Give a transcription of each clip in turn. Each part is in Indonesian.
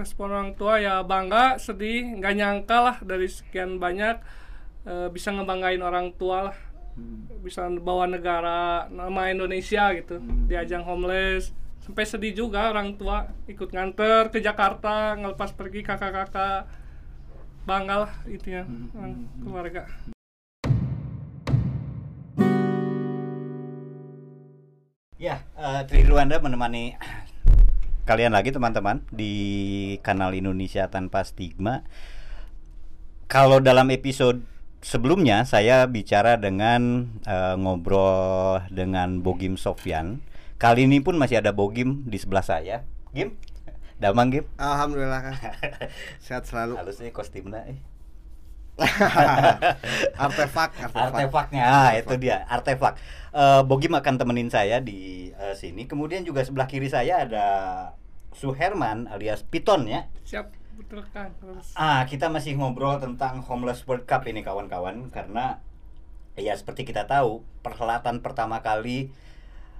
respon orang tua ya bangga sedih nggak nyangka lah dari sekian banyak eh, bisa ngebanggain orang tua lah. Bisa bawa negara nama Indonesia gitu di ajang homeless. Sampai sedih juga orang tua ikut nganter ke Jakarta ngelepas pergi kakak-kakak. Bangga lah intinya orang keluarga. Ya, eh, Tri Ruanda menemani kalian lagi teman-teman di kanal Indonesia Tanpa Stigma. Kalau dalam episode sebelumnya saya bicara dengan eh, ngobrol dengan Bogim Sofyan. Kali ini pun masih ada Bogim di sebelah saya. Gim, damang Gim. Alhamdulillah kan. Sehat selalu. Halusnya kostimnya eh. artefak, artefak. Artefaknya, ah, itu dia artefak. Eh, Bogim akan temenin saya di eh, sini. Kemudian juga sebelah kiri saya ada Suherman alias Piton ya. siap betul kan terus Ah, kita masih ngobrol tentang Homeless World Cup ini kawan-kawan karena ya seperti kita tahu perhelatan pertama kali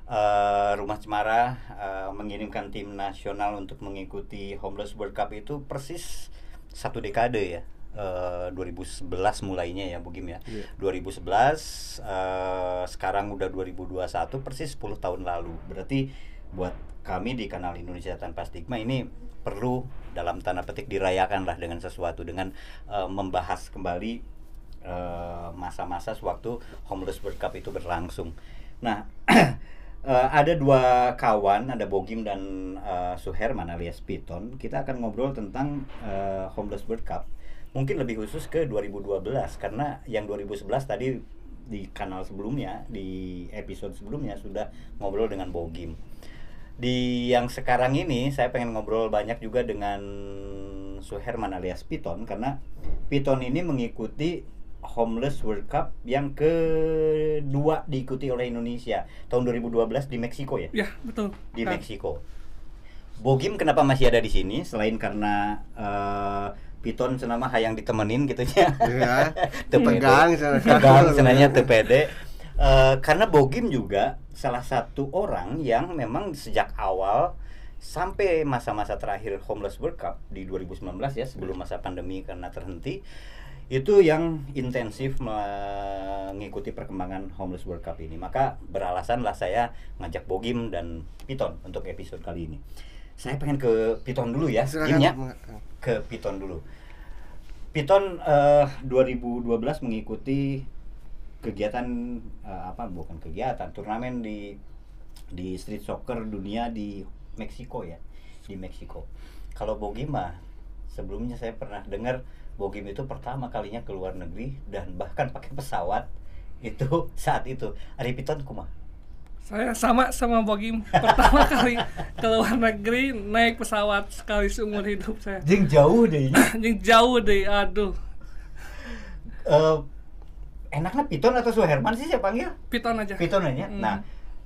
eh, Rumah Cemara eh, mengirimkan tim nasional untuk mengikuti Homeless World Cup itu persis satu dekade ya. Eh, 2011 mulainya ya Bugim ya. Iya. 2011 eh, sekarang udah 2021 persis 10 tahun lalu. Berarti buat kami di kanal Indonesia Tanpa Stigma ini perlu dalam tanda petik dirayakan lah dengan sesuatu dengan eh, membahas kembali eh, masa-masa sewaktu Homeless World Cup itu berlangsung. Nah, eh, ada dua kawan, ada Bogim dan eh, Suherman alias Piton. Kita akan ngobrol tentang eh, Homeless World Cup. Mungkin lebih khusus ke 2012 karena yang 2011 tadi di kanal sebelumnya, di episode sebelumnya sudah ngobrol dengan Bogim. Di yang sekarang ini saya pengen ngobrol banyak juga dengan Suherman alias Piton karena Piton ini mengikuti Homeless World Cup yang kedua diikuti oleh Indonesia tahun 2012 di Meksiko ya ya betul di Kan. Meksiko. Bogim kenapa masih ada di sini selain karena eh, Piton senama hayang ditemenin gitu ya. Iya. Sana- Tegang senanya teu Eh, karena Bogim juga salah satu orang yang memang sejak awal sampai masa-masa terakhir Homeless World Cup di 2019 ya sebelum masa pandemi karena terhenti itu yang intensif mengikuti perkembangan Homeless World Cup ini maka beralasanlah saya ngajak Bogim dan Piton untuk episode kali ini saya pengen ke Piton dulu ya Silakan. Gim, ya ke Piton dulu. Piton eh, 2012 mengikuti kegiatan eh, apa bukan kegiatan turnamen di di street soccer dunia di Meksiko ya di Meksiko. Kalau Bogim mah sebelumnya saya pernah dengar Bogim itu pertama kalinya ke luar negeri dan bahkan pakai pesawat itu saat itu. Ari Piton kumah. saya sama sama Bogim pertama kali ke luar negeri naik pesawat sekali seumur hidup saya Jeng jauh deh anjing jauh deh aduh Eh, enaknya Piton atau Suherman sih saya panggil? piton aja Piton aja. Hmm. Nah,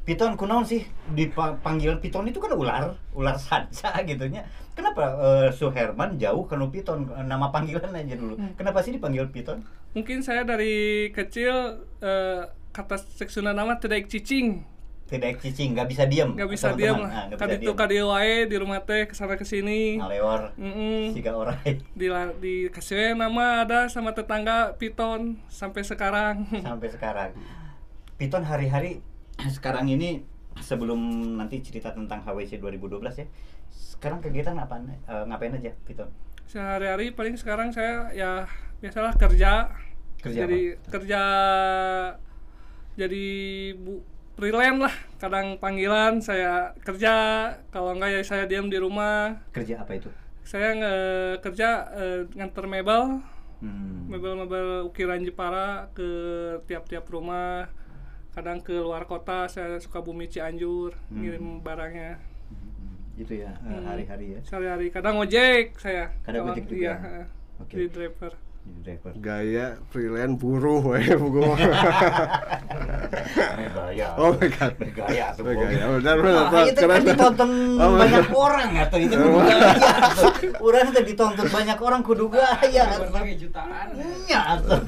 Piton kunaon sih dipanggil Piton itu kan ular, ular sanca gitu nya. Kenapa eh, Suherman jauh kanu Piton nama panggilan aja dulu. Hmm. Kenapa sih dipanggil Piton? mungkin saya dari kecil eh, kata seksuna nama tidak cicing Tidak cicing, nggak bisa diam. nggak bisa diam teman-teman. lah Ah, nggak tadi diam. kadieu wae di rumah teh ke sana ke sini Ngalewor, Mm-mm. siga orang. di dikasih we nama ada sama tetangga piton sampai sekarang sampai sekarang. Piton hari-hari sekarang ini sebelum nanti cerita tentang HWC 2012 ya. Sekarang kegiatan apa ngapain aja Piton? sehari-hari paling sekarang saya ya biasalah kerja Kerja jadi kerja jadi bu freelance lah kadang panggilan saya kerja kalau enggak ya saya diam di rumah Kerja apa itu? saya nge kerja eh, nganter mebel Hmm. mebel-mebel ukiran Jepara ke tiap-tiap rumah kadang ke luar kota saya suka bumi Cianjur Hmm. ngirim barangnya Hmm, Itu ya eh, Hmm. hari-hari ya. sehari-hari kadang ojek saya Kadang ojek juga. iya heeh. Oke. jadi driver Jadi driver. Gaya freelance buruh we buku. Gaya. Oh my god. Gaya tuh. Gaya. Benar, benar, itu kan ditonton Oh, banyak orang atau itu kudu gaya atuh. Urang teh ditonton banyak orang kudu gaya. atuh. berbagai jutaan Iya atuh.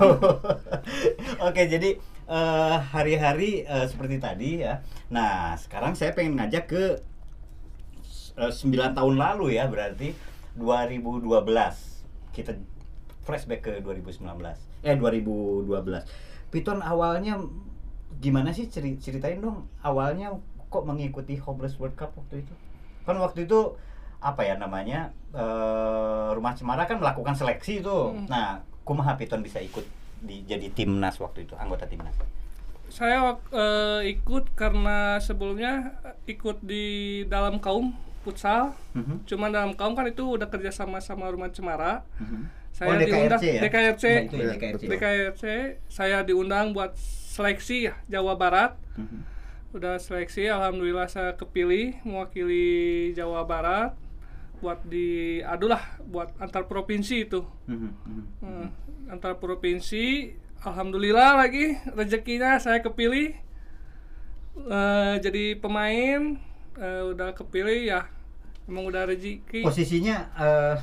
Oke, jadi eh, hari-hari eh, seperti tadi ya. Nah, sekarang saya pengen ngajak ke eh, 9 tahun lalu ya berarti 2012 kita flashback ke 2019 eh 2012 Piton awalnya gimana sih ceri- ceritain dong awalnya kok mengikuti Homeless World Cup waktu itu kan waktu itu apa ya namanya eh, rumah Cemara kan melakukan seleksi tuh Hmm. nah kumaha Piton bisa ikut di jadi timnas waktu itu anggota timnas Saya eh, ikut karena sebelumnya eh, ikut di dalam kaum futsal. Mhm. Cuman dalam kaum kan itu udah kerja sama sama Rumah Cemara. Mhm. Saya Oh, DKRC diundang ya? DKRC. Ya, itu ya, Iya, DKRC. DKRC saya diundang buat seleksi ya Jawa Barat. Mhm. Udah seleksi, alhamdulillah saya kepilih mewakili Jawa Barat buat di aduh lah buat antar provinsi itu. Mhm. Mhm. Hmm, antar provinsi alhamdulillah lagi rezekinya saya kepilih Eh, jadi pemain eh, udah kepilih ya emang udah rezeki posisinya eh,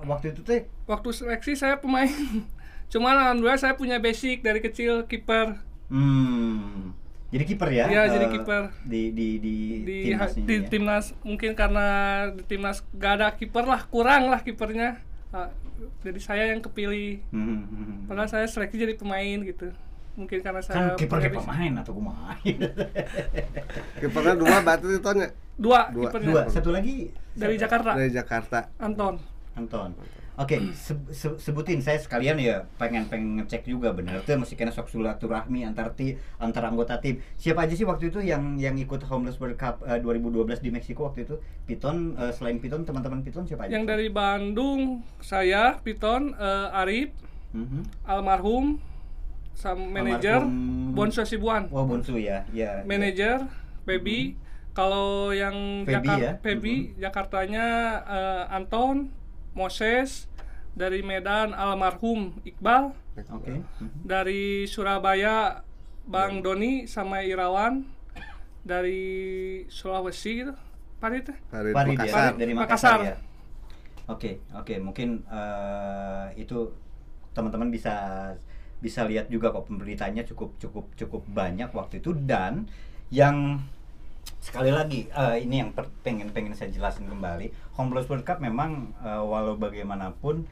waktu itu teh waktu seleksi saya pemain cuman alhamdulillah saya punya basic dari kecil kiper hmm, jadi kiper ya Iya, eh, jadi kiper. di di di, di timnas ini di ya? timnas mungkin karena di timnas gak ada kiper lah kurang lah kipernya Ah, jadi saya yang kepilih Mhm, mhm. padahal saya seleksi jadi pemain gitu mungkin karena kan saya kiper kayak basic. pemain atau kumaha Kipernya dua batu itu dua, Dua. dua satu lagi dari? Jakarta dari Jakarta. Anton Anton Oke, se- se- sebutin saya sekalian ya pengen pengen ngecek juga bener tuh masih kena sok silaturahmi antar ti antar anggota tim. Siapa aja sih waktu itu yang yang ikut Homeless World Cup eh, 2012 di Meksiko waktu itu? Piton eh, selain Piton teman-teman Piton siapa aja? yang dari Bandung saya Piton eh, Arif almarhum sama manajer Almarhum- Bonsu Sibuan Wah Bonsu ya, ya. manajer Feby kalau yang Feby Jakar- ya? Feby Jakartanya eh, Anton Moses dari Medan almarhum Iqbal ya. Oke. Mhm. dari Surabaya Bang Doni sama Irawan dari Sulawesi gitu Parit. Dari Farid ya, Makassar. dari Makassar. Makassar ya. Oke, oke, mungkin eh, itu teman-teman bisa bisa lihat juga kok pemberitanya cukup cukup cukup banyak waktu itu dan yang sekali lagi eh, ini yang pengen pengen saya jelasin kembali. Homeless World Cup memang eh, walau bagaimanapun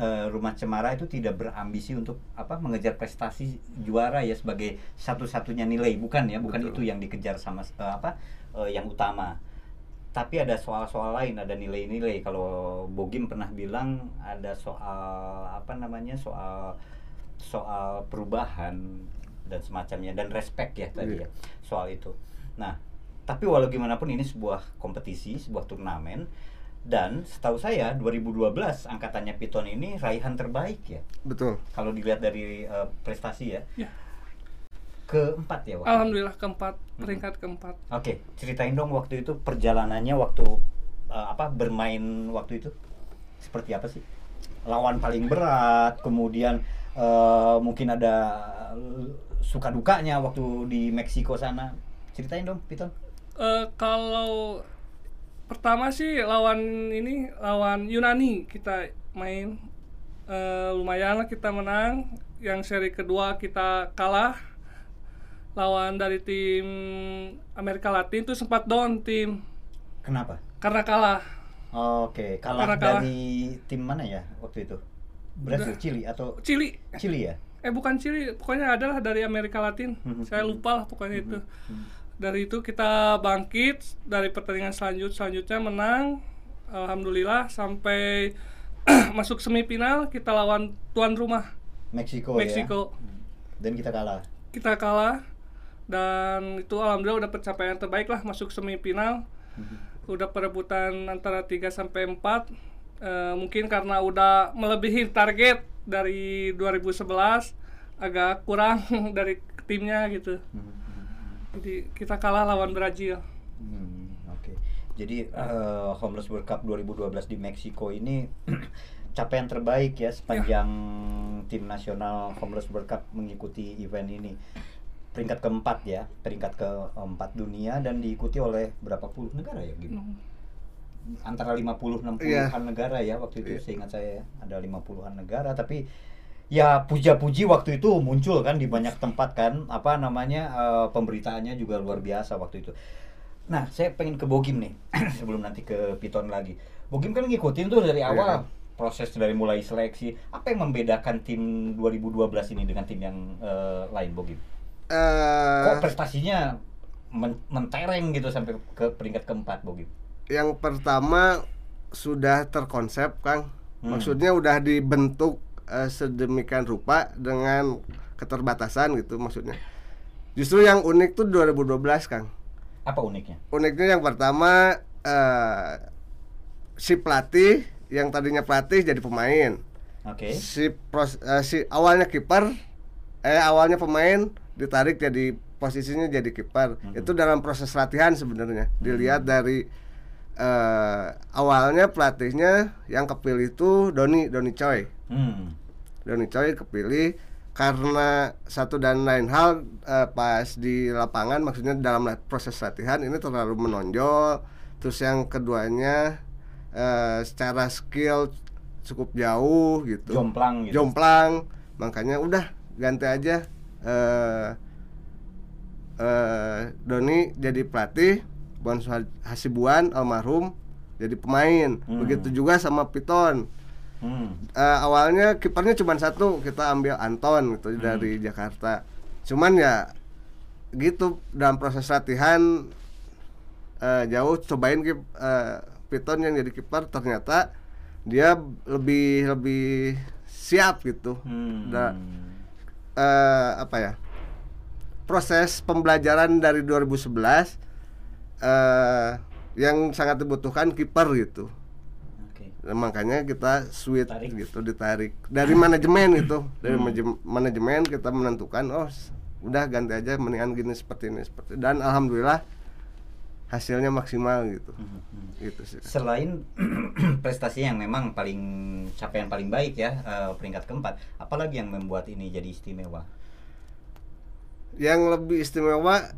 eh, rumah Cemara itu tidak berambisi untuk apa mengejar prestasi juara ya sebagai satu-satunya nilai. Bukan ya bukan Betul. itu yang dikejar sama eh, apa eh, yang utama. Tapi ada soal-soal lain ada nilai-nilai. Kalau Bogim pernah bilang ada soal apa namanya soal soal perubahan dan semacamnya dan respect ya tadi Iya. ya soal itu. Nah tapi walau gimana pun ini sebuah kompetisi sebuah turnamen dan setahu saya 2012 angkatannya Piton ini raihan terbaik ya Betul. kalau dilihat dari eh, prestasi ya Ya. keempat ya waktu itu. Alhamdulillah keempat peringkat keempat Oke, ceritain dong waktu itu perjalanannya waktu eh, apa bermain waktu itu seperti apa sih? Lawan paling berat, kemudian eh, mungkin ada suka dukanya waktu di Meksiko sana. Ceritain dong, Piton. Eh, kalau pertama sih lawan ini lawan Yunani kita main Eh, lumayan lah kita menang yang seri kedua kita kalah lawan dari tim Amerika Latin itu sempat down tim Kenapa? karena kalah Oke, kalah Karena kalah. dari tim mana ya waktu itu? Brasil. Chili atau Chili Chili ya? eh bukan Chili pokoknya adalah dari Amerika Latin Mhm. saya lupa lah pokoknya itu Hmm. Dari itu kita bangkit dari pertandingan selanjut selanjutnya menang. Alhamdulillah sampai masuk semifinal kita lawan tuan rumah Meksiko, Meksiko. ya. Dan kita kalah. kita kalah. Dan itu alhamdulillah udah pencapaian terbaik lah masuk semifinal. Udah perebutan antara 3 sampai 4 Eh, mungkin karena udah melebihi target dari 2011 agak kurang dari timnya gitu jadi kita kalah lawan Brazil Hmm, Oke. Jadi eh, Homeless World Cup 2012 di Meksiko ini capaian terbaik ya sepanjang tim nasional Homeless World Cup mengikuti event ini. Peringkat keempat ya, peringkat keempat dunia dan diikuti oleh berapa puluh negara ya, Gim? Antara 50 60-an Iya. negara ya waktu itu Iya. seingat saya ya. Ada 50-an negara tapi ya puja-puji waktu itu muncul kan di banyak tempat kan apa namanya eh, pemberitaannya juga luar biasa waktu itu. Nah, saya pengen ke Bogim nih sebelum nanti ke Piton lagi. Bogim kan ngikutin tuh dari awal proses dari mulai seleksi. Apa yang membedakan tim 2012 ini dengan tim yang eh, lain Bogim? Eh, Kok prestasinya men- mentereng gitu sampai ke peringkat keempat Bogim? yang pertama sudah terkonsep Kang Hmm. maksudnya udah dibentuk eh, sedemikian rupa dengan keterbatasan gitu maksudnya. Justru yang unik tuh 2012 Kang. Apa uniknya? uniknya yang pertama eh, si pelatih yang tadinya pelatih jadi pemain. Oke. si pros, eh, si awalnya kiper eh awalnya pemain ditarik jadi posisinya jadi kiper. Mhm. itu dalam proses latihan sebenarnya. Dilihat dari eh, awalnya pelatihnya yang kepilih itu Doni Doni Choi Hmm. Doni Choi kepilih karena satu dan lain hal eh, pas di lapangan maksudnya dalam la- proses latihan ini terlalu menonjol terus yang keduanya eh, secara skill cukup jauh gitu Jomplang gitu. jomplang makanya udah ganti aja eh eh, Doni jadi pelatih Bon Hasibuan almarhum jadi pemain Hmm. begitu juga sama Piton Hmm. Eh, awalnya kipernya cuma satu kita ambil Anton gitu dari Jakarta cuman ya gitu dalam proses latihan eh, jauh cobain kip, eh, Piton yang jadi kiper ternyata dia lebih lebih siap gitu Hmm. Da- eh, apa ya proses pembelajaran dari 2011 eh, yang sangat dibutuhkan kiper gitu makanya kita switch Tarik. gitu ditarik dari manajemen gitu dari manajem- manajemen kita menentukan oh udah ganti aja mendingan gini seperti ini seperti dan alhamdulillah hasilnya maksimal gitu Hmm. gitu sih Selain prestasi yang memang paling capaian paling baik ya eh, peringkat keempat, apalagi yang membuat ini jadi istimewa? yang lebih istimewa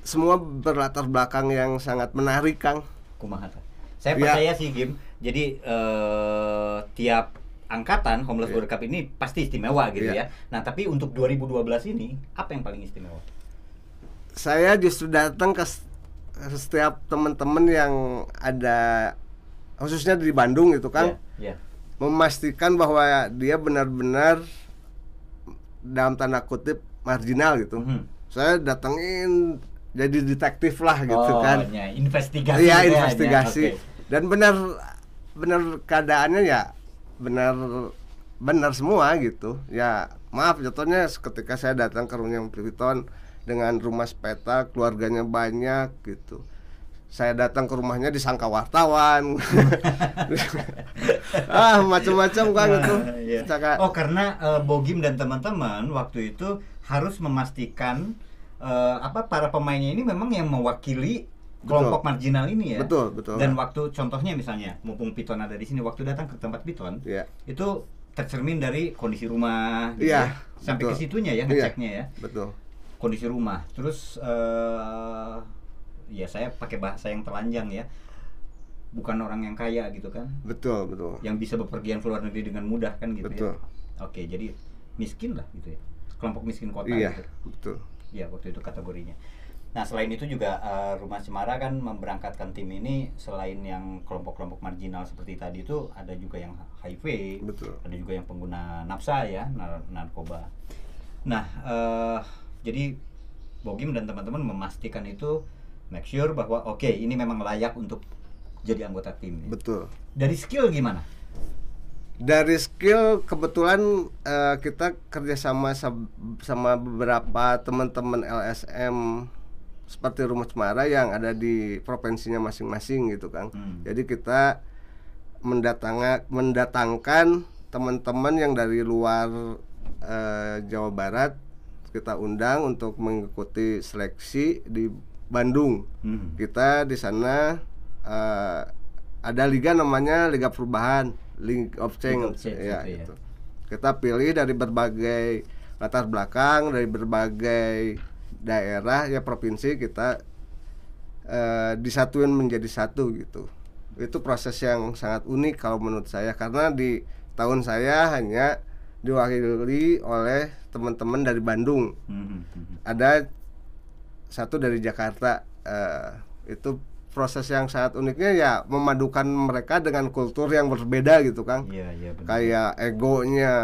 semua berlatar belakang yang sangat menarik kang Kumaha? Saya Ya. percaya sih Gim. Jadi eh, tiap angkatan Homeless Iya. World Cup ini pasti istimewa gitu Iya. ya. Nah, tapi untuk 2012 ini apa yang paling istimewa? saya justru datang ke setiap teman-teman yang ada khususnya di Bandung gitu kan Ya, ya. memastikan bahwa dia benar-benar dalam tanda kutip marginal gitu. Mhm. Saya datengin jadi detektif lah gitu oh, kan. ya, investigasi. Iya ya, investigasi. oke. Dan benar benar keadaannya ya benar benar semua gitu. Ya maaf jatuhnya ketika saya datang ke rumahnya Piton dengan rumah sepeta keluarganya banyak gitu. Saya datang ke rumahnya disangka wartawan. ah macam-macam kan itu. Nah, iya. Oh karena eh, Bogim dan teman-teman waktu itu harus memastikan eh, apa para pemainnya ini memang yang mewakili kelompok Betul. marginal ini ya. Betul, betul. Dan waktu contohnya misalnya, mumpung Piton ada di sini, waktu datang ke tempat Piton, Iya. itu tercermin dari kondisi rumah, gitu Iya, ya. sampai ke betul. situnya ya Iya. ngeceknya ya, Betul. kondisi rumah. Terus eh ya saya pakai bahasa yang telanjang ya, bukan orang yang kaya gitu kan, Betul, betul. yang bisa bepergian ke luar negeri dengan mudah kan gitu Betul. ya. Oke, jadi miskin lah gitu ya. Kelompok miskin kota Iya, gitu. betul. Ya, waktu itu kategorinya. Nah, selain itu juga eh, Rumah Cemara kan memberangkatkan tim ini selain yang kelompok-kelompok marginal seperti tadi itu ada juga yang HIV, Betul. ada juga yang pengguna nafsa ya, nar- narkoba. Nah, eh, jadi Bogim dan teman-teman memastikan itu make sure bahwa oke, ini memang layak untuk jadi anggota tim. Betul. Dari skill gimana? Dari skill kebetulan eh, kita kerjasama sama beberapa teman-teman LSM seperti Rumah Cemara yang ada di provinsinya masing-masing gitu kan. Hmm. Jadi kita mendatanga, mendatangkan teman-teman yang dari luar eh, Jawa Barat kita undang untuk mengikuti seleksi di Bandung. Hmm. Kita di sana eh, ada liga namanya Liga Perubahan, League of Change, League of Change ya, itu ya. gitu. Kita pilih dari berbagai latar belakang, dari berbagai daerah ya provinsi kita eh, disatuin menjadi satu gitu. Itu proses yang sangat unik kalau menurut saya karena di tahun saya hanya diwakili oleh teman-teman dari Bandung Hmm, hmm, hmm. ada satu dari Jakarta eh, itu proses yang sangat uniknya ya memadukan mereka dengan kultur yang berbeda gitu Kang Iya, iya benar. kayak egonya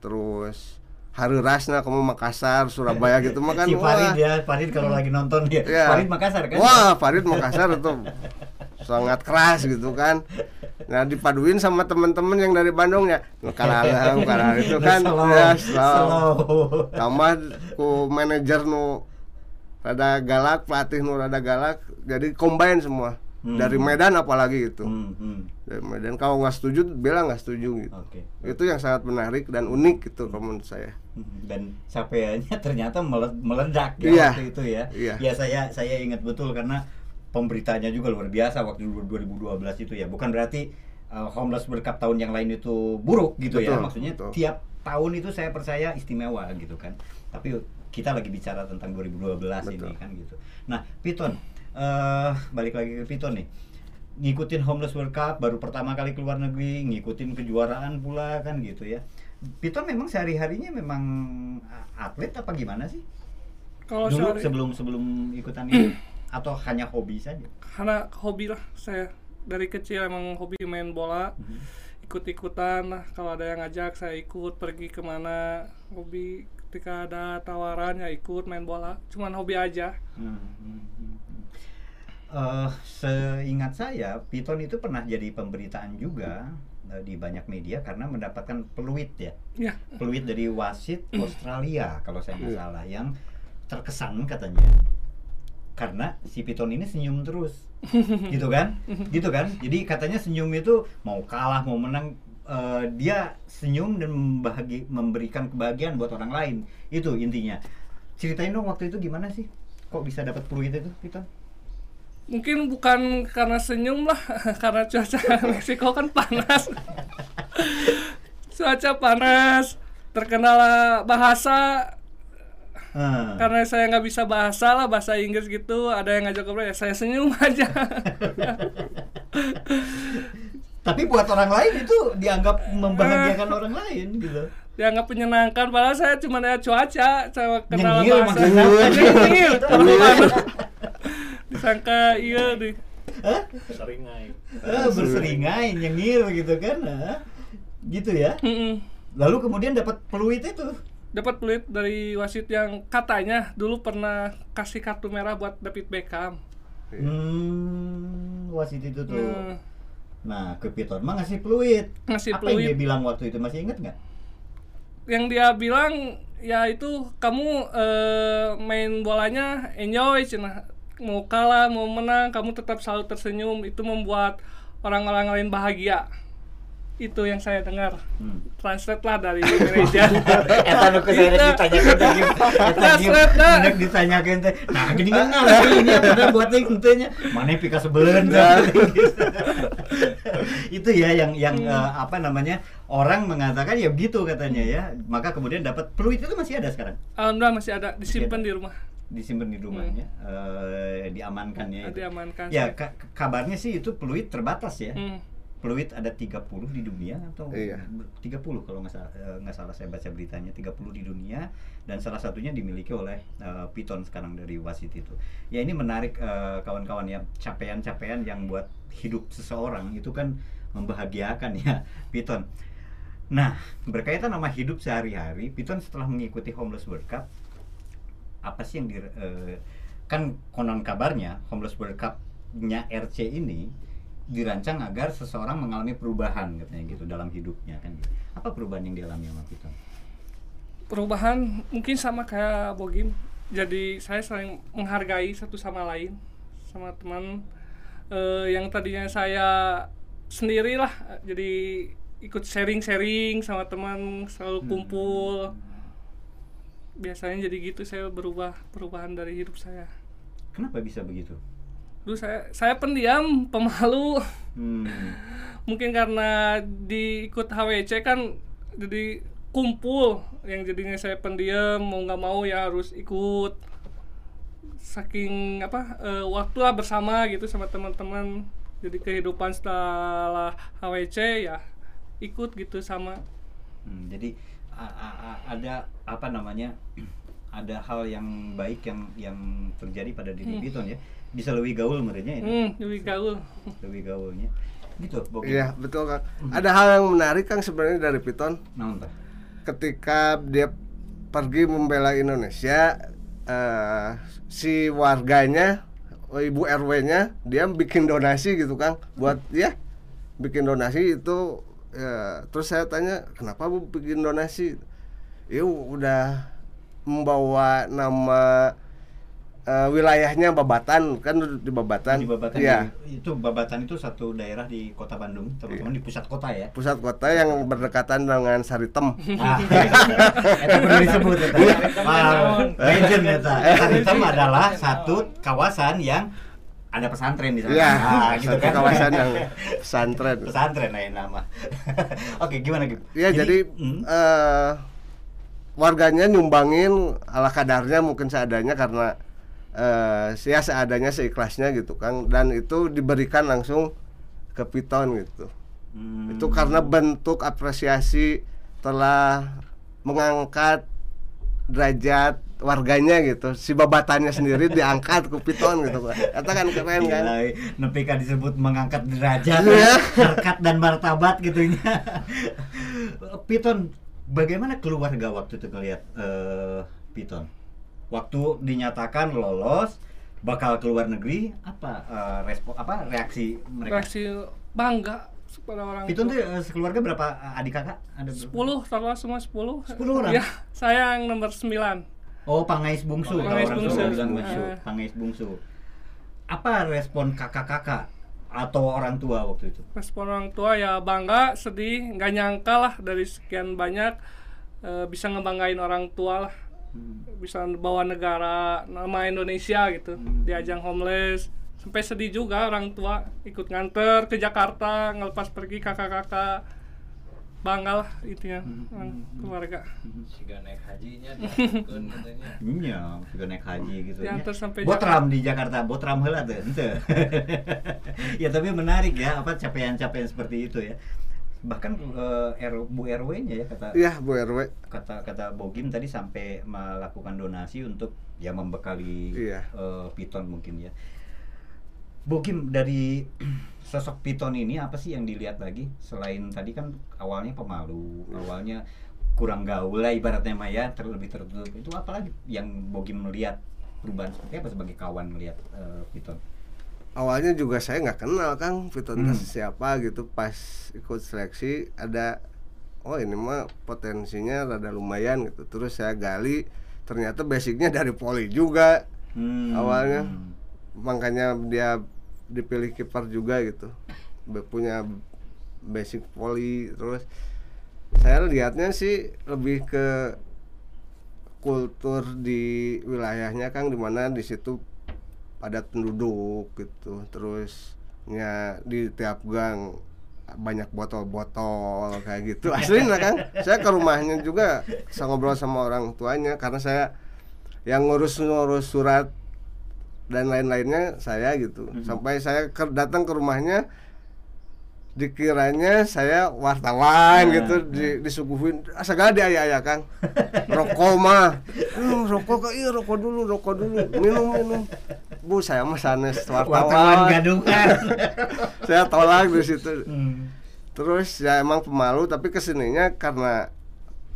terus hari rasna kamu Makassar Surabaya gitu mah kan si Farid wah, ya, Farid kalau lagi nonton dia. Ya. Farid Makassar kan? wah Farid Makassar itu sangat keras gitu kan nah dipaduin sama teman-teman yang dari Bandung ya kalah kalah itu kan Slow, ya slow. tambah ku manajer nu rada galak pelatih nu rada galak jadi combine semua Hmm. dari Medan apalagi gitu Hmm, hmm. dari Medan kalau nggak setuju bilang nggak setuju gitu Oke. itu yang sangat menarik dan unik gitu kalau menurut saya dan capaiannya ternyata mele- meledak ya Iya. waktu itu ya. Iya. Ya saya saya ingat betul karena pemberitanya juga luar biasa waktu 2012 itu ya. Bukan berarti uh, Homeless World Cup tahun yang lain itu buruk gitu ya. Betul, Maksudnya betul. tiap tahun itu saya percaya istimewa gitu kan. Tapi kita lagi bicara tentang 2012 ini Betul. kan gitu. Nah, Piton eh balik lagi ke Piton nih. Ngikutin Homeless World Cup baru pertama kali keluar negeri, ngikutin kejuaraan pula kan gitu ya. Piton memang sehari-harinya memang atlet apa gimana sih? Kalau Dulu sehari- sebelum sebelum ikutan ini atau hanya hobi saja? karena hobi lah saya dari kecil emang hobi main bola ikut-ikutan lah kalau ada yang ngajak saya ikut pergi ke mana hobi ketika ada tawaran ya ikut main bola cuman hobi aja Hmm, hmm, hmm, hmm. Eh, seingat saya, Piton itu pernah jadi pemberitaan juga eh, di banyak media karena mendapatkan peluit ya, ya peluit dari wasit Australia kalau saya nggak Iya. salah, yang terkesan katanya karena si Piton ini senyum terus, gitu kan, gitu kan. Jadi katanya senyum itu mau kalah mau menang eh, dia senyum dan membahagi, memberikan kebahagiaan buat orang lain, itu intinya. Ceritain dong waktu itu gimana sih? Kok bisa dapat peluit itu, Piton? Mungkin bukan karena senyum lah karena cuaca Meksiko kan panas. Cuaca panas terkendala bahasa. Ah. karena saya nggak bisa bahasa lah bahasa Inggris gitu. Ada yang ngajak ngobrol ya saya senyum aja. Tapi buat orang lain itu dianggap membahagiakan orang lain gitu. dianggap menyenangkan padahal saya cuma ya cuaca saya kenal Nyengil bahasa. nyengil panas. Disangka iya di seringai Ah, berseringai, nyengil gitu kan. ah. Gitu ya. Mm-mm. Lalu kemudian dapat peluit itu. dapat peluit dari wasit yang katanya dulu pernah kasih kartu merah buat David Beckham Hmm, wasit itu tuh. Nah, Nah, ke Piton mah ngasih peluit. Ngasih Apa yang peluit. dia bilang waktu itu? Masih inget nggak? yang dia bilang ya itu kamu eh, main bolanya enjoy cina mau kalah mau menang kamu tetap selalu tersenyum itu membuat orang-orang lain bahagia itu yang saya dengar Hmm. translate lah dari Indonesia Eta nu ku saya ditanyakeun teh Gim, right, dah. menurut ditanyakeun teh. Nah, gini kan ngalih ini pada buat teh nya. Mana pika sebelen Itu ya yang yang Hmm. eh, apa namanya? Orang mengatakan ya begitu katanya ya. Maka kemudian dapat peluit itu masih ada sekarang. alhamdulillah masih ada disimpan di rumah Disimpan di rumahnya, eh, diamankan ya. itu. diamankan Ya, ka- kabarnya sih itu peluit terbatas ya. Hmm. Peluit ada 30 di dunia atau Iya. 30 kalau nggak salah, eh, nggak salah saya baca beritanya 30 di dunia dan salah satunya dimiliki oleh eh, Piton sekarang dari wasit itu. Ya ini menarik eh, kawan-kawan ya capaian-capaian yang buat hidup seseorang itu kan membahagiakan ya Piton. Nah berkaitan sama hidup sehari-hari, Piton setelah mengikuti Homeless World Cup apa sih yang di eh, kan konon kabarnya Homeless World Cup-nya RC ini dirancang agar seseorang mengalami perubahan katanya gitu dalam hidupnya kan gitu. Apa perubahan yang dialami sama Piton? perubahan mungkin sama kayak Bogim jadi saya saling menghargai satu sama lain sama teman eh, yang tadinya saya sendirilah jadi ikut sharing-sharing sama teman selalu kumpul biasanya jadi gitu saya berubah perubahan dari hidup saya. Kenapa bisa begitu? dulu saya saya pendiam pemalu. Hmm. mungkin karena diikut HWC kan jadi kumpul yang jadinya saya pendiam mau nggak mau ya harus ikut. Saking apa eh, waktu lah bersama gitu sama teman-teman. Jadi kehidupan setelah HWC ya ikut gitu sama. Hmm, jadi ada apa namanya ada hal yang baik yang yang terjadi pada diri Hmm. Piton ya bisa lebih gaul menurutnya ini Hmm, lebih gaul. lebih gaulnya gitu Bogi Iya betul kang. Ada hal yang menarik kang sebenarnya dari Piton tah? ketika dia pergi membela Indonesia eh, si warganya oh, ibu RW-nya dia bikin donasi gitu kang buat ya bikin donasi itu ya, terus saya tanya kenapa bu bikin donasi? Ya udah membawa nama eh, wilayahnya Babatan kan di Babatan. Di Babatan Iya. di- itu Babatan itu satu daerah di kota Bandung teman-teman di pusat kota ya. Pusat kota yang berdekatan dengan Saritem. Ah, itu perlu disebut. Wah, legend eta. Saritem adalah satu kawasan yang ada pesantren di sana. Iya, Ah, gitu kan. kawasan yang pesantren. pesantren lain nama. Oke, gimana gitu? Ya jadi, hmm, eh, warganya nyumbangin ala kadarnya mungkin seadanya karena eh ya seadanya seikhlasnya gitu kan dan itu diberikan langsung ke Piton gitu. hmm, Itu karena bentuk apresiasi telah mengangkat derajat warganya gitu. Si babatannya sendiri diangkat ke Piton gitu kan. Kata kan keren kan. Gila, nepi ka disebut mengangkat derajat, Iya. harkat dan martabat gitunya. Piton, bagaimana keluarga waktu itu ngelihat eh, Piton? Waktu dinyatakan lolos bakal keluar negeri, apa eh, respon apa reaksi mereka? Reaksi bangga kepada orang Piton tua. tuh eh, sekeluarga berapa eh, adik kakak? Ada berapa? 10 taruhlah semua 10 10 orang? ya saya yang nomor 9 Oh, pangais bungsu. Pangais bungsu. Bungsu. Eh. Pangais bungsu. Apa respon kakak-kakak atau orang tua waktu itu? respon orang tua ya bangga sedih nggak nyangka lah dari sekian banyak eh, bisa ngebanggain orang tua lah bisa bawa negara nama Indonesia gitu di ajang homeless sampai sedih juga orang tua ikut nganter ke Jakarta ngelepas pergi kakak-kakak bangga lah intinya orang keluarga Siga naik hajinya. Iya, juga naik haji gitu. Diantar sampai Botram di Jakarta, Botram teh, henteu. ya tapi menarik ya apa capaian-capaian seperti itu ya. Bahkan eh, R- Bu RW-nya ya kata Iya Bu RW. kata kata Bogim tadi sampai melakukan donasi untuk ya membekali Iya. eh, Piton mungkin ya. Bogim dari sosok Piton ini apa sih yang dilihat lagi selain tadi kan awalnya pemalu, awalnya kurang gaul lah ibaratnya mah ya terlebih tertutup itu apalagi yang Bogim melihat perubahan seperti apa sebagai kawan melihat eh, Piton? awalnya juga saya nggak kenal kang Piton Hmm. siapa gitu pas ikut seleksi ada oh ini mah potensinya rada lumayan gitu terus saya gali ternyata basicnya dari poli juga Hmm. Awalnya. makanya dia dipilih kiper juga gitu. Punya basic poli terus saya lihatnya sih lebih ke kultur di wilayahnya kang di mana di situ padat penduduk gitu. Terus ya di tiap gang banyak botol-botol kayak gitu. Asli nah kan saya ke rumahnya juga saya ngobrol sama orang tuanya karena saya yang ngurus-ngurus surat dan lain-lainnya saya gitu. Sampai saya ke, datang ke rumahnya dikiranya saya wartawan Nah, gitu di, disuguhin ah, segala dia ayah ayah kang. Rokok mah "Hmm, rokok iya rokok dulu rokok dulu. Minum minum. Bu saya mah sanes wartawan wartawan. gadungan. saya tolak di situ. Hmm. terus ya emang pemalu tapi ke sininya karena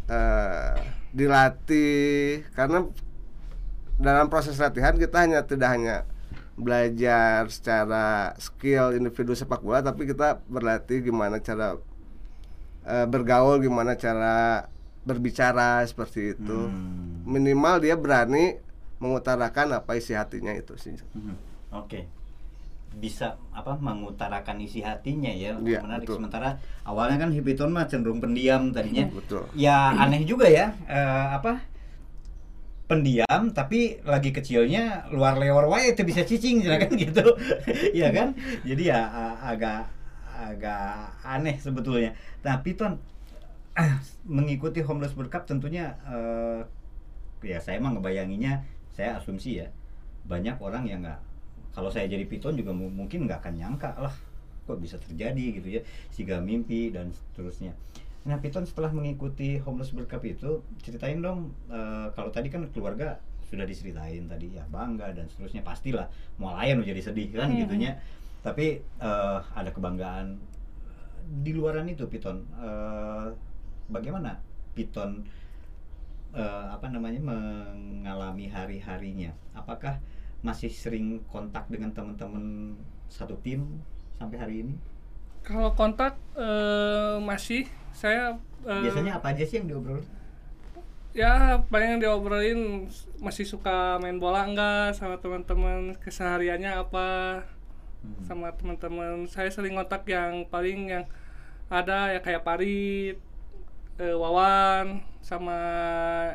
eh, dilatih karena dalam proses latihan kita hanya tidak hanya belajar secara skill individu sepak bola tapi kita berlatih gimana cara eh, bergaul gimana cara berbicara seperti itu Hmm. minimal dia berani mengutarakan apa isi hatinya itu sih Mhm. Oke. Bisa apa mengutarakan isi hatinya ya. Iya, Menarik betul. sementara awalnya kan Hipiton mah cenderung pendiam tadinya. betul Ya aneh juga ya eh, apa pendiam tapi lagi kecilnya luar lewar wae itu bisa cicing kan gitu. ya kan? Jadi ya agak agak aneh sebetulnya. Nah, Piton mengikuti Homeless World Cup tentunya eh, ya saya emang ngebayanginya saya asumsi ya banyak orang yang nggak kalau saya jadi piton juga mu- mungkin nggak akan nyangka lah kok bisa terjadi gitu ya siga mimpi dan seterusnya Nah, Piton setelah mengikuti Homeless World Cup itu, ceritain dong eh, kalau tadi kan keluarga sudah diceritain tadi ya bangga dan seterusnya pastilah mau layan jadi sedih kan Hmm. gitunya. Tapi eh, ada kebanggaan di luaran itu Piton. eh, bagaimana Piton eh, apa namanya mengalami hari-harinya? Apakah masih sering kontak dengan teman-teman satu tim sampai hari ini? Kalau kontak eh, masih saya eh, Biasanya apa aja sih yang diobrol? ya paling yang diobrolin masih suka main bola enggak sama teman-teman kesehariannya apa Hmm. sama teman-teman saya sering kontak yang paling yang ada ya kayak Parit eh, Wawan sama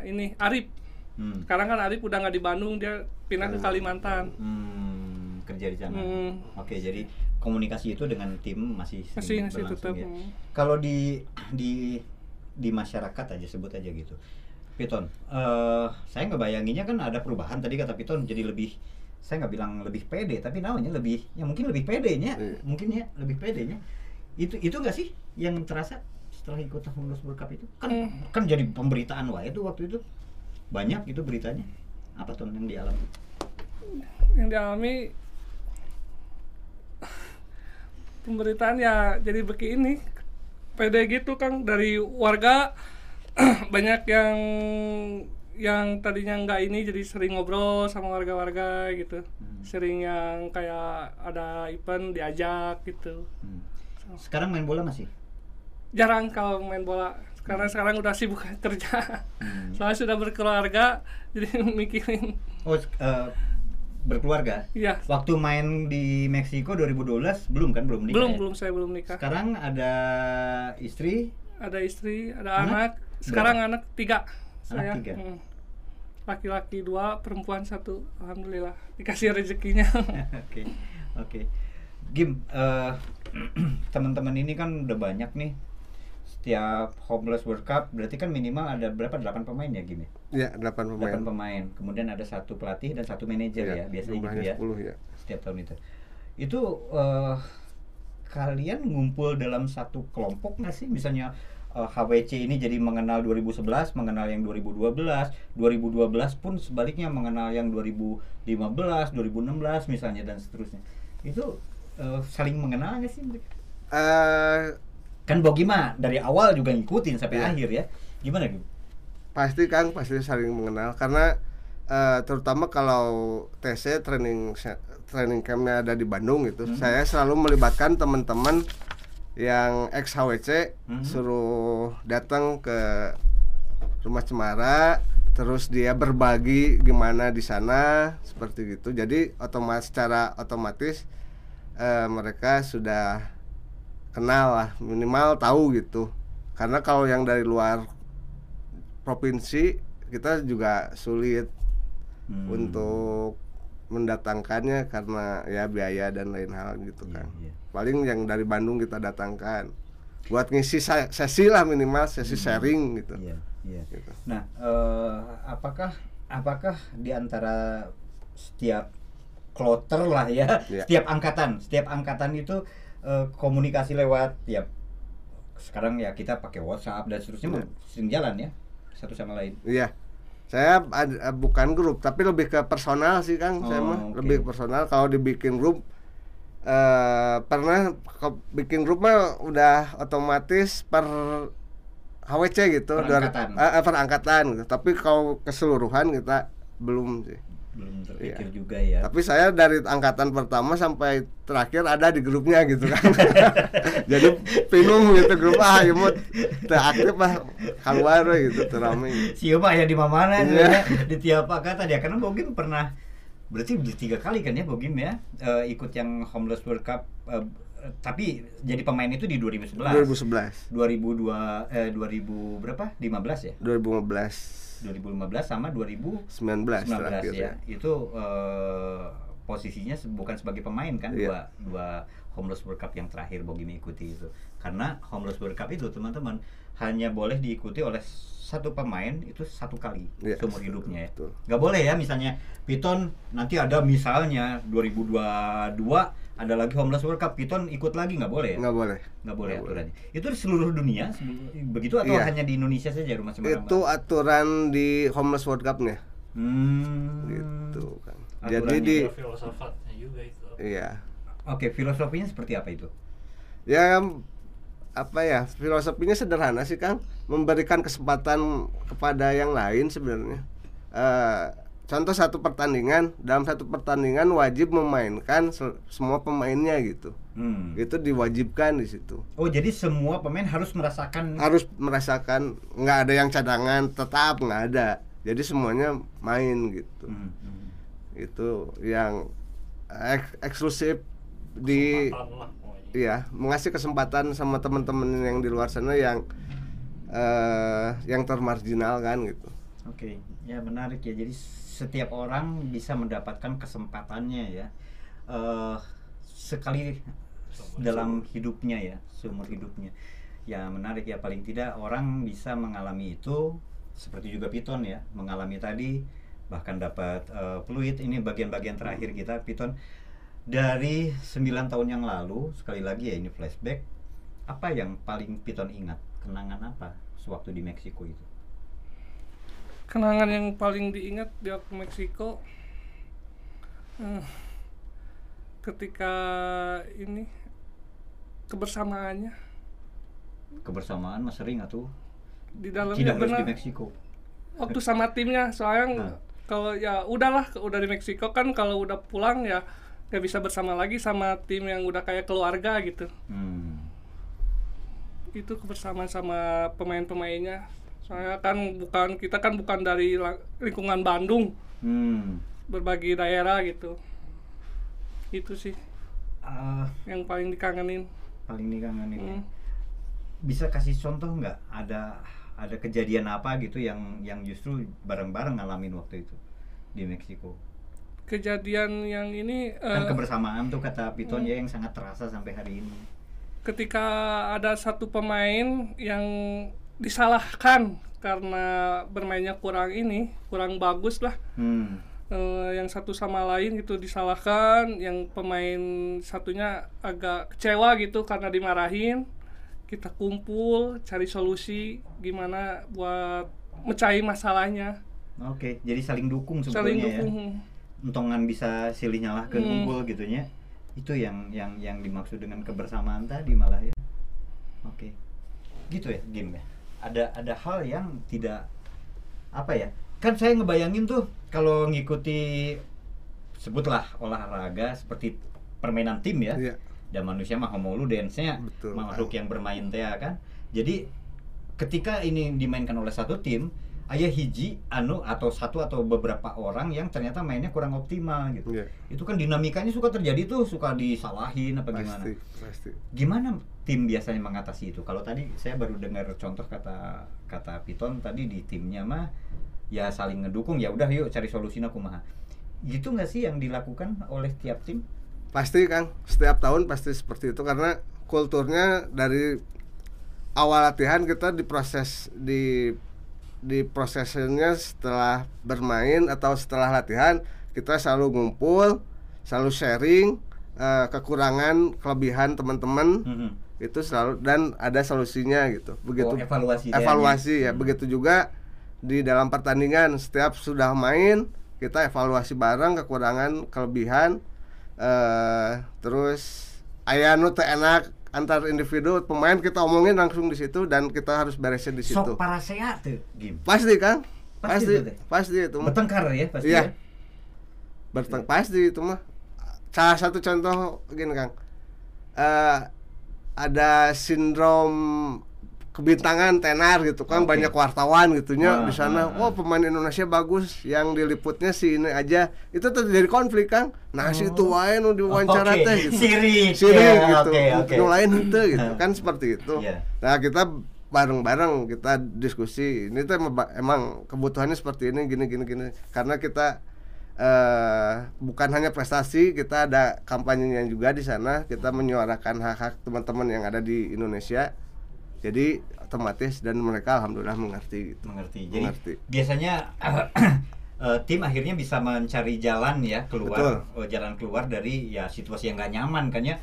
ini Arif Hmm. sekarang kan Arif udah nggak di Bandung dia pindah ke Kalimantan Hmm, kerja di sana. Hmm. Oke, jadi komunikasi itu dengan tim masih masih masih tetap ya. hmm. Kalau di di di masyarakat aja sebut aja gitu. Piton, eh saya ngebayanginnya kan ada perubahan tadi kata Piton jadi lebih saya nggak bilang lebih pede tapi namanya lebih ya mungkin lebih pedenya Iya. mungkin ya lebih pedenya itu itu nggak sih yang terasa setelah ikut Homeless World Cup itu kan Hmm. kan jadi pemberitaan wah itu waktu itu banyak itu beritanya apa tuh yang dialami yang dialami pemberitaan ya jadi begini. Pede gitu kan dari warga banyak yang yang tadinya nggak ini jadi sering ngobrol sama warga-warga gitu. Hmm. sering yang kayak ada event diajak gitu. Hmm. sekarang main bola masih? Jarang kalau main bola. Karena sekarang udah sibuk kerja. Hmm. soalnya sudah berkeluarga jadi mikirin Oh, eh, berkeluarga. iya Waktu main di Meksiko 2012 belum kan belum nikah. belum ya? belum saya belum nikah Sekarang ada istri. ada istri, ada Anak? anak. Sekarang anak tiga. Saya. tiga? Hmm. Laki-laki dua, perempuan satu. Alhamdulillah dikasih rezekinya. Oke. Oke. Gim, eh, teman-teman ini kan udah banyak nih. Setiap Homeless World Cup berarti kan minimal ada berapa? 8 pemain ya Gim ya? Ya, 8 pemain. 8 pemain. Kemudian ada satu pelatih dan satu manajer ya, biasanya gitu ya. 10 ya. Setiap tahun itu. Itu eh, kalian ngumpul dalam satu kelompok nggak sih? Misalnya eh, HWC ini jadi mengenal 2011, mengenal yang 2012, 2012 pun sebaliknya mengenal yang 2015, 2016 misalnya dan seterusnya. Itu eh, saling mengenal nggak sih mereka? Eh, Kan Bogi mah dari awal juga ngikutin sampai Iya. akhir ya. Gimana gitu? pasti Kang pasti saling mengenal karena eh, terutama kalau TC training training campnya ada di Bandung gitu Hmm. saya selalu melibatkan teman-teman yang ex HWC Hmm. suruh datang ke rumah Cemara terus dia berbagi gimana di sana seperti gitu jadi otomatis secara otomatis eh, mereka sudah kenal lah minimal tahu gitu karena kalau yang dari luar provinsi kita juga sulit Hmm. untuk mendatangkannya karena ya biaya dan lain hal gitu Iya, kan iya. paling yang dari Bandung kita datangkan buat ngisi sesi lah minimal sesi sharing gitu Iya, iya. Gitu. Nah, eh, apakah apakah di antara setiap kloter lah ya, Iya. setiap angkatan, setiap angkatan itu eh, komunikasi lewat ya sekarang ya kita pakai WhatsApp dan seterusnya mah sering jalan ya satu sama lain. Iya. Saya eh, bukan grup, tapi lebih ke personal sih Kang. saya Oh, mah oke. lebih personal. Kalau dibikin grup eh pernah bikin grup mah udah otomatis per HWC gitu, Per Dua- angkatan. eh, eh, per angkatan gitu. Tapi kalau keseluruhan kita belum sih. Belum terpikir Iya. juga ya. Tapi saya dari angkatan pertama sampai terakhir ada di grupnya gitu kan. Jadi bingung gitu grup ah ya mau teu aktif lah keluar gitu teu rame. Siapa ya di mana Iya. di tiap angkatan ya karena Bogim pernah berarti udah tiga kali kan ya Bogim ya eh, ikut yang Homeless World Cup eh, tapi jadi pemain itu di 2011. 2011 2002 eh 2000 berapa? 15 ya? 2015 2015 sama 2019 19 terakhir ya. ya. Itu eh, posisinya bukan sebagai pemain kan Iya. dua dua Homeless World Cup yang terakhir Bogi mengikuti itu. Karena Homeless World Cup itu teman-teman hanya boleh diikuti oleh satu pemain itu satu kali Iya, seumur hidupnya ya. betul. Nggak boleh ya misalnya Piton nanti ada misalnya 2022 ada lagi Homeless World Cup, Piton ikut lagi nggak boleh ya? nggak boleh Nggak boleh Nggak aturannya. Itu di seluruh dunia begitu atau Iya. hanya di Indonesia saja rumah Semarang? itu Pak? aturan di homeless world cup-nya Hmm. gitu kan Aturannya. jadi di filosofatnya juga itu. iya Oke, filosofinya seperti apa itu? ya apa ya filosofinya sederhana sih kang memberikan kesempatan kepada yang lain sebenarnya Eh, contoh satu pertandingan dalam satu pertandingan wajib memainkan se- semua pemainnya gitu Hmm. itu diwajibkan di situ Oh, jadi semua pemain harus merasakan harus merasakan nggak ada yang cadangan tetap nggak ada jadi semuanya main gitu Hmm, hmm. itu yang ek- eksklusif di iya mengasih kesempatan sama teman-teman yang di luar sana yang eh yang termarginal kan gitu Oke, ya menarik ya. Jadi setiap orang bisa mendapatkan kesempatannya ya. eh sekali dalam hidupnya ya, seumur hidupnya. Ya menarik ya paling tidak orang bisa mengalami itu seperti juga Piton ya, mengalami tadi bahkan dapat eh, peluit. Ini bagian-bagian terakhir kita Piton. Dari 9 tahun yang lalu sekali lagi ya ini flashback apa yang paling Piton ingat? Kenangan apa sewaktu di Meksiko itu kenangan yang paling diingat di waktu Meksiko eh, ketika ini kebersamaannya. Kebersamaan mas sering atau di dalamnya benar. di Meksiko. Waktu sama timnya soalnya Nah. kalau ya udahlah udah di Meksiko kan kalau udah pulang ya nggak bisa bersama lagi sama tim yang udah kayak keluarga gitu. Hmm. itu kebersamaan sama pemain-pemainnya soalnya kan bukan kita kan bukan dari lingkungan Bandung. Hmm. berbagi daerah gitu. Itu sih Ah, yang paling dikangenin. paling dikangenin ya. Hmm. bisa kasih contoh nggak? Ada ada kejadian apa gitu yang yang justru bareng-bareng ngalamin waktu itu di Meksiko? Kejadian yang ini kan eh, kebersamaan tuh kata Piton ya yang sangat terasa sampai hari ini. Ketika ada satu pemain yang disalahkan karena bermainnya kurang ini kurang bagus lah. Hmm. Eh, yang satu sama lain gitu disalahkan yang pemain satunya agak kecewa gitu karena dimarahin. Kita kumpul cari solusi gimana buat mecahin masalahnya. Oke jadi saling dukung saling sebetulnya ya. dukung. Untongan bisa silih nyalah ke Hmm. unggul gitu nya itu yang yang yang dimaksud dengan kebersamaan tadi malah ya. Oke. Gitu ya game ya ada ada hal yang tidak apa ya kan saya ngebayangin tuh kalau ngikuti sebutlah olahraga seperti permainan tim ya Iya. dan manusia mah homolu dance-nya Betul. makhluk yang bermain teh kan jadi ketika ini dimainkan oleh satu tim ayah hiji anu atau satu atau beberapa orang yang ternyata mainnya kurang optimal gitu Iya. itu kan dinamikanya suka terjadi tuh suka disalahin apa gimana pasti pasti gimana tim biasanya mengatasi itu. Kalau tadi saya baru dengar contoh kata kata Piton tadi di timnya mah ya saling ngedukung ya udah yuk cari solusinya kumaha. Gitu nggak sih yang dilakukan oleh tiap tim? Pasti kang. Setiap tahun pasti seperti itu karena kulturnya dari awal latihan kita diproses di di prosesnya setelah bermain atau setelah latihan kita selalu ngumpul selalu sharing eh, kekurangan kelebihan teman-teman. Mhm. Itu selalu dan ada solusinya gitu. Begitu. Oh, evaluasi dia evaluasi ya. Hmm. begitu juga di dalam pertandingan setiap sudah main kita evaluasi bareng kekurangan kelebihan eh terus aya nu teu enak antar individu pemain kita omongin langsung di situ dan kita harus beresin di situ. Sok parasea tuh game pasti kan Pasti pasti itu pasti itu bertengkar ya pasti Iya. ya? Berteng pasti itu mah. Salah satu contoh gini kang. Eh ada sindrom kebintangan tenar gitu kan Oke. banyak wartawan gitunya Ah, di sana. ah, ah. oh pemain Indonesia bagus yang diliputnya si ini aja. Itu terjadi konflik kang nah si itu wae nu diwawancara Oke, teh gitu. sirik, sirik ya, gitu. oke. nu lain henteu gitu kan seperti itu. Iya. nah kita bareng-bareng kita diskusi. Ini tuh emang kebutuhannya seperti ini gini gini gini. Karena kita eh bukan hanya prestasi kita ada kampanyenya juga di sana kita menyuarakan hak-hak teman-teman yang ada di Indonesia jadi otomatis dan mereka alhamdulillah mengerti gitu mengerti jadi Mengerti. biasanya eh, tim akhirnya bisa mencari jalan ya keluar Betul. eh, jalan keluar dari ya situasi yang nggak nyaman kan ya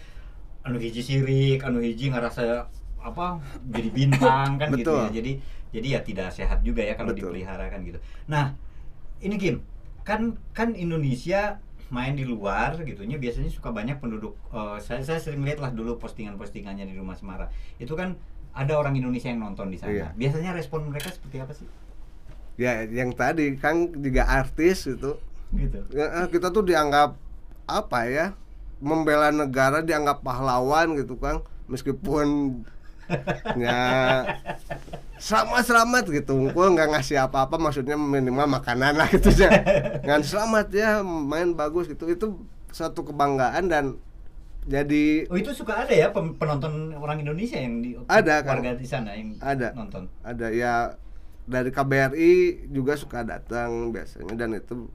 anu hiji sirik anu hiji ngerasa apa jadi bintang kan gitu ya Betul. jadi jadi ya tidak sehat juga ya kalau Betul. dipelihara kan gitu nah ini Kim kan kan Indonesia main di luar gitunya biasanya suka banyak penduduk eh, saya saya sering lihat lah dulu postingan-postingannya di rumah Semara itu kan ada orang Indonesia yang nonton di sana. Iya. biasanya respon mereka seperti apa sih? Ya yang tadi kan juga artis itu gitu. Ya, kita tuh dianggap apa ya membela negara dianggap pahlawan gitu kan meskipun ya selamat selamat gitu gue nggak ngasih apa-apa maksudnya minimal makanan lah gitu ya ngan selamat ya main bagus gitu itu satu kebanggaan dan jadi Oh itu suka ada ya penonton orang Indonesia yang di Ada, kan? warga di sana yang Ada. nonton. ada ya dari KBRI juga suka datang biasanya dan itu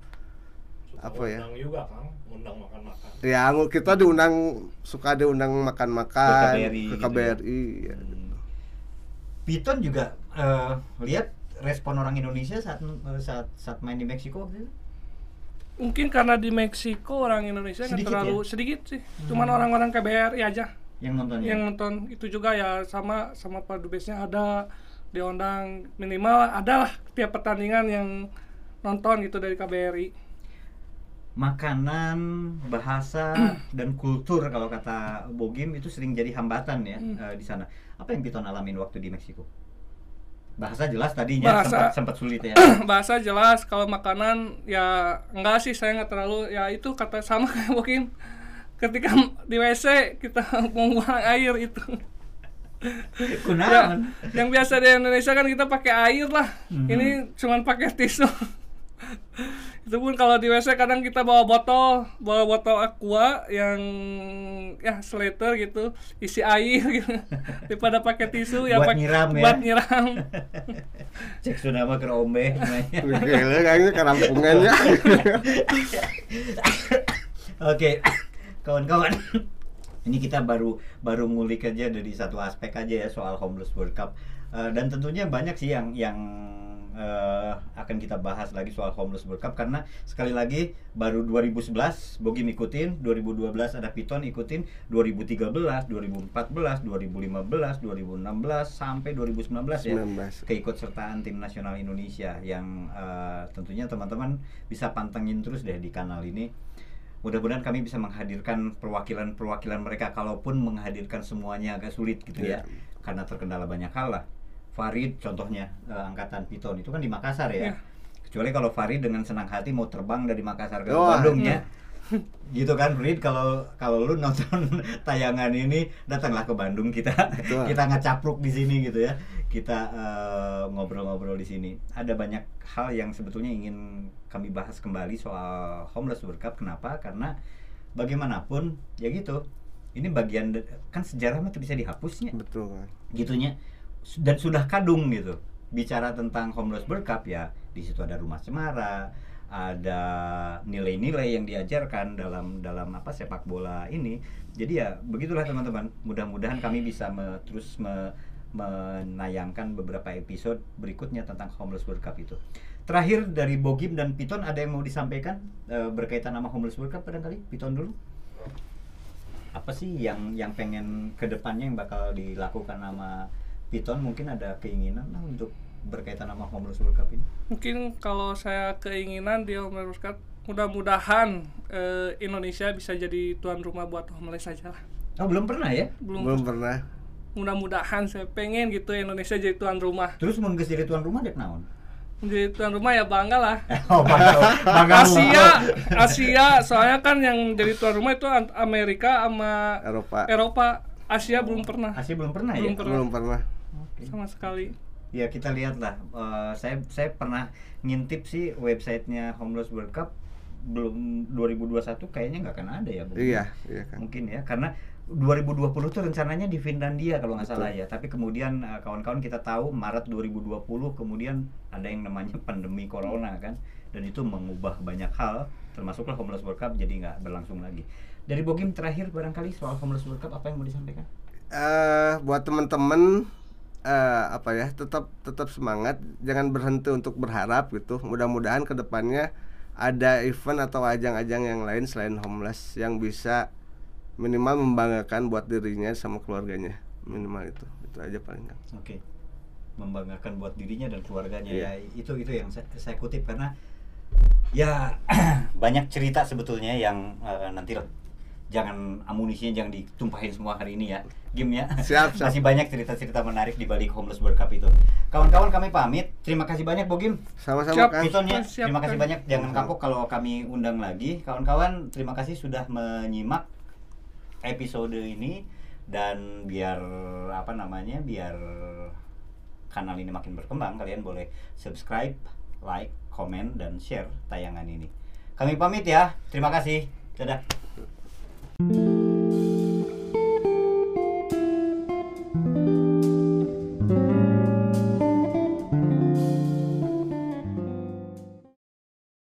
Suka Apa ya? undang juga kang undang makan makan ya kita diundang suka diundang makan-makan Ke KBRI ke gitu KBRI ya. Hmm. Piton juga eh, lihat respon orang Indonesia saat saat saat main di Meksiko waktu itu. Mungkin karena di Meksiko orang Indonesia Sedikit terlalu ya? sedikit sih. Cuman orang-orang KBRI aja yang nontonnya. yang nonton. Itu juga ya sama sama Pak Dubesnya ada diundang minimal ada lah tiap pertandingan yang nonton gitu dari KBRI. makanan, bahasa dan kultur kalau kata Bogim itu sering jadi hambatan ya Hmm. eh, di sana. Apa yang Piton alamin waktu di Meksiko? Bahasa jelas tadinya Bahasa. sempat sempat sulit ya. Bahasa jelas kalau makanan ya enggak sih saya nggak terlalu ya itu kata sama kayak mungkin ketika di WC kita mau buang air itu. Ya, yang biasa di Indonesia kan kita pakai air lah. Mhm. Ini cuman pakai tisu. Itu pun kalau di WC kadang kita bawa botol, bawa botol aqua yang ya seliter gitu, isi air gitu. Daripada pakai tisu ya Buat nyiram ya. buat nyiram. Cek sudah mah ke ombe. Gila kayaknya kerampungannya Oke, kawan-kawan. Ini kita baru baru ngulik aja dari satu aspek aja ya soal homeless World Cup. Eh, dan tentunya banyak sih yang yang eh, akan kita bahas lagi soal homeless World Cup karena sekali lagi baru 2011 Bogi ngikutin, 2012 ada Piton ikutin, 2013, 2014, 2015, 2016 sampai 2019 ya 19. keikutsertaan tim nasional Indonesia yang eh, tentunya teman-teman bisa pantengin terus deh di kanal ini. Mudah-mudahan kami bisa menghadirkan perwakilan-perwakilan mereka kalaupun menghadirkan semuanya agak sulit gitu ya. Iya. Karena terkendala banyak hal lah. Farid contohnya eh, angkatan Piton itu kan di Makassar ya. Iya. Kecuali kalau Farid dengan senang hati mau terbang dari Makassar ke Wah, Bandung iya. ya. gitu kan Farid kalau kalau lu nonton tayangan ini datanglah ke Bandung kita Betul. kita ngecapruk di sini gitu ya kita eh, ngobrol-ngobrol di sini ada banyak hal yang sebetulnya ingin kami bahas kembali soal homeless World Cup kenapa karena bagaimanapun ya gitu ini bagian kan sejarah mah tuh bisa dihapusnya betul kan gitunya dan sudah kadung gitu. Bicara tentang homeless Cup ya di situ ada rumah cemara ada nilai-nilai yang diajarkan dalam dalam apa sepak bola ini. Jadi ya begitulah teman-teman. Mudah-mudahan kami bisa me- terus me- menayangkan beberapa episode berikutnya tentang homeless World Cup itu. Terakhir dari Bogim dan Piton ada yang mau disampaikan eh, berkaitan sama homeless World Cup barangkali? Piton dulu. Apa sih yang yang pengen ke depannya yang bakal dilakukan sama Piton mungkin ada keinginan lah untuk berkaitan sama homeless World Cup ini Mungkin kalau saya keinginan di Homeless World Cup mudah-mudahan eh, Indonesia bisa jadi tuan rumah buat homeless saja lah. oh belum pernah ya Belum, belum pernah mudah-mudahan saya pengen gitu Indonesia jadi tuan rumah. terus mau jadi tuan rumah dek naon Jadi tuan rumah ya bangga lah. oh bangga bangga Asia, Asia, soalnya kan yang jadi tuan rumah itu Amerika sama Eropa Eropa. Asia belum pernah Asia belum pernah Belum ya pernah. belum pernah. Sama sekali. ya kita lihat lah Eh, saya saya pernah ngintip sih websitenya homeless World Cup. Belum 2021 kayaknya nggak akan ada ya Bu? iya iya kan. Mungkin ya karena 2020 tuh rencananya di Finlandia kalau nggak salah ya. Tapi kemudian eh, kawan-kawan kita tahu Maret 2020 kemudian ada yang namanya pandemi corona kan. Dan itu mengubah banyak hal termasuklah homeless World Cup jadi nggak berlangsung lagi. Dari Bogim terakhir barangkali soal homeless World Cup apa yang mau disampaikan? Eh buat teman-teman eh, apa ya tetap tetap semangat jangan berhenti untuk berharap gitu mudah-mudahan ke depannya ada event atau ajang-ajang yang lain selain homeless yang bisa minimal membanggakan buat dirinya sama keluarganya minimal itu itu aja paling. Oke. Membanggakan buat dirinya dan keluarganya Iya. ya. Itu itu yang saya, saya kutip karena ya banyak cerita sebetulnya yang eh, nanti jangan amunisinya jangan ditumpahin semua hari ini ya. Game ya. Siap, siap. masih banyak cerita-cerita menarik di balik homeless world cup itu. Kawan-kawan kami pamit. Terima kasih banyak Bogim sama-sama Siap. Kang Pitonnya, Siap, terima kasih banyak. Jangan kapok kalau kami undang lagi. Kawan-kawan terima kasih sudah menyimak episode ini. Dan biar apa namanya biar kanal ini makin berkembang kalian boleh subscribe like komen dan share tayangan ini. Kami pamit ya. Terima kasih. Dadah Thank you.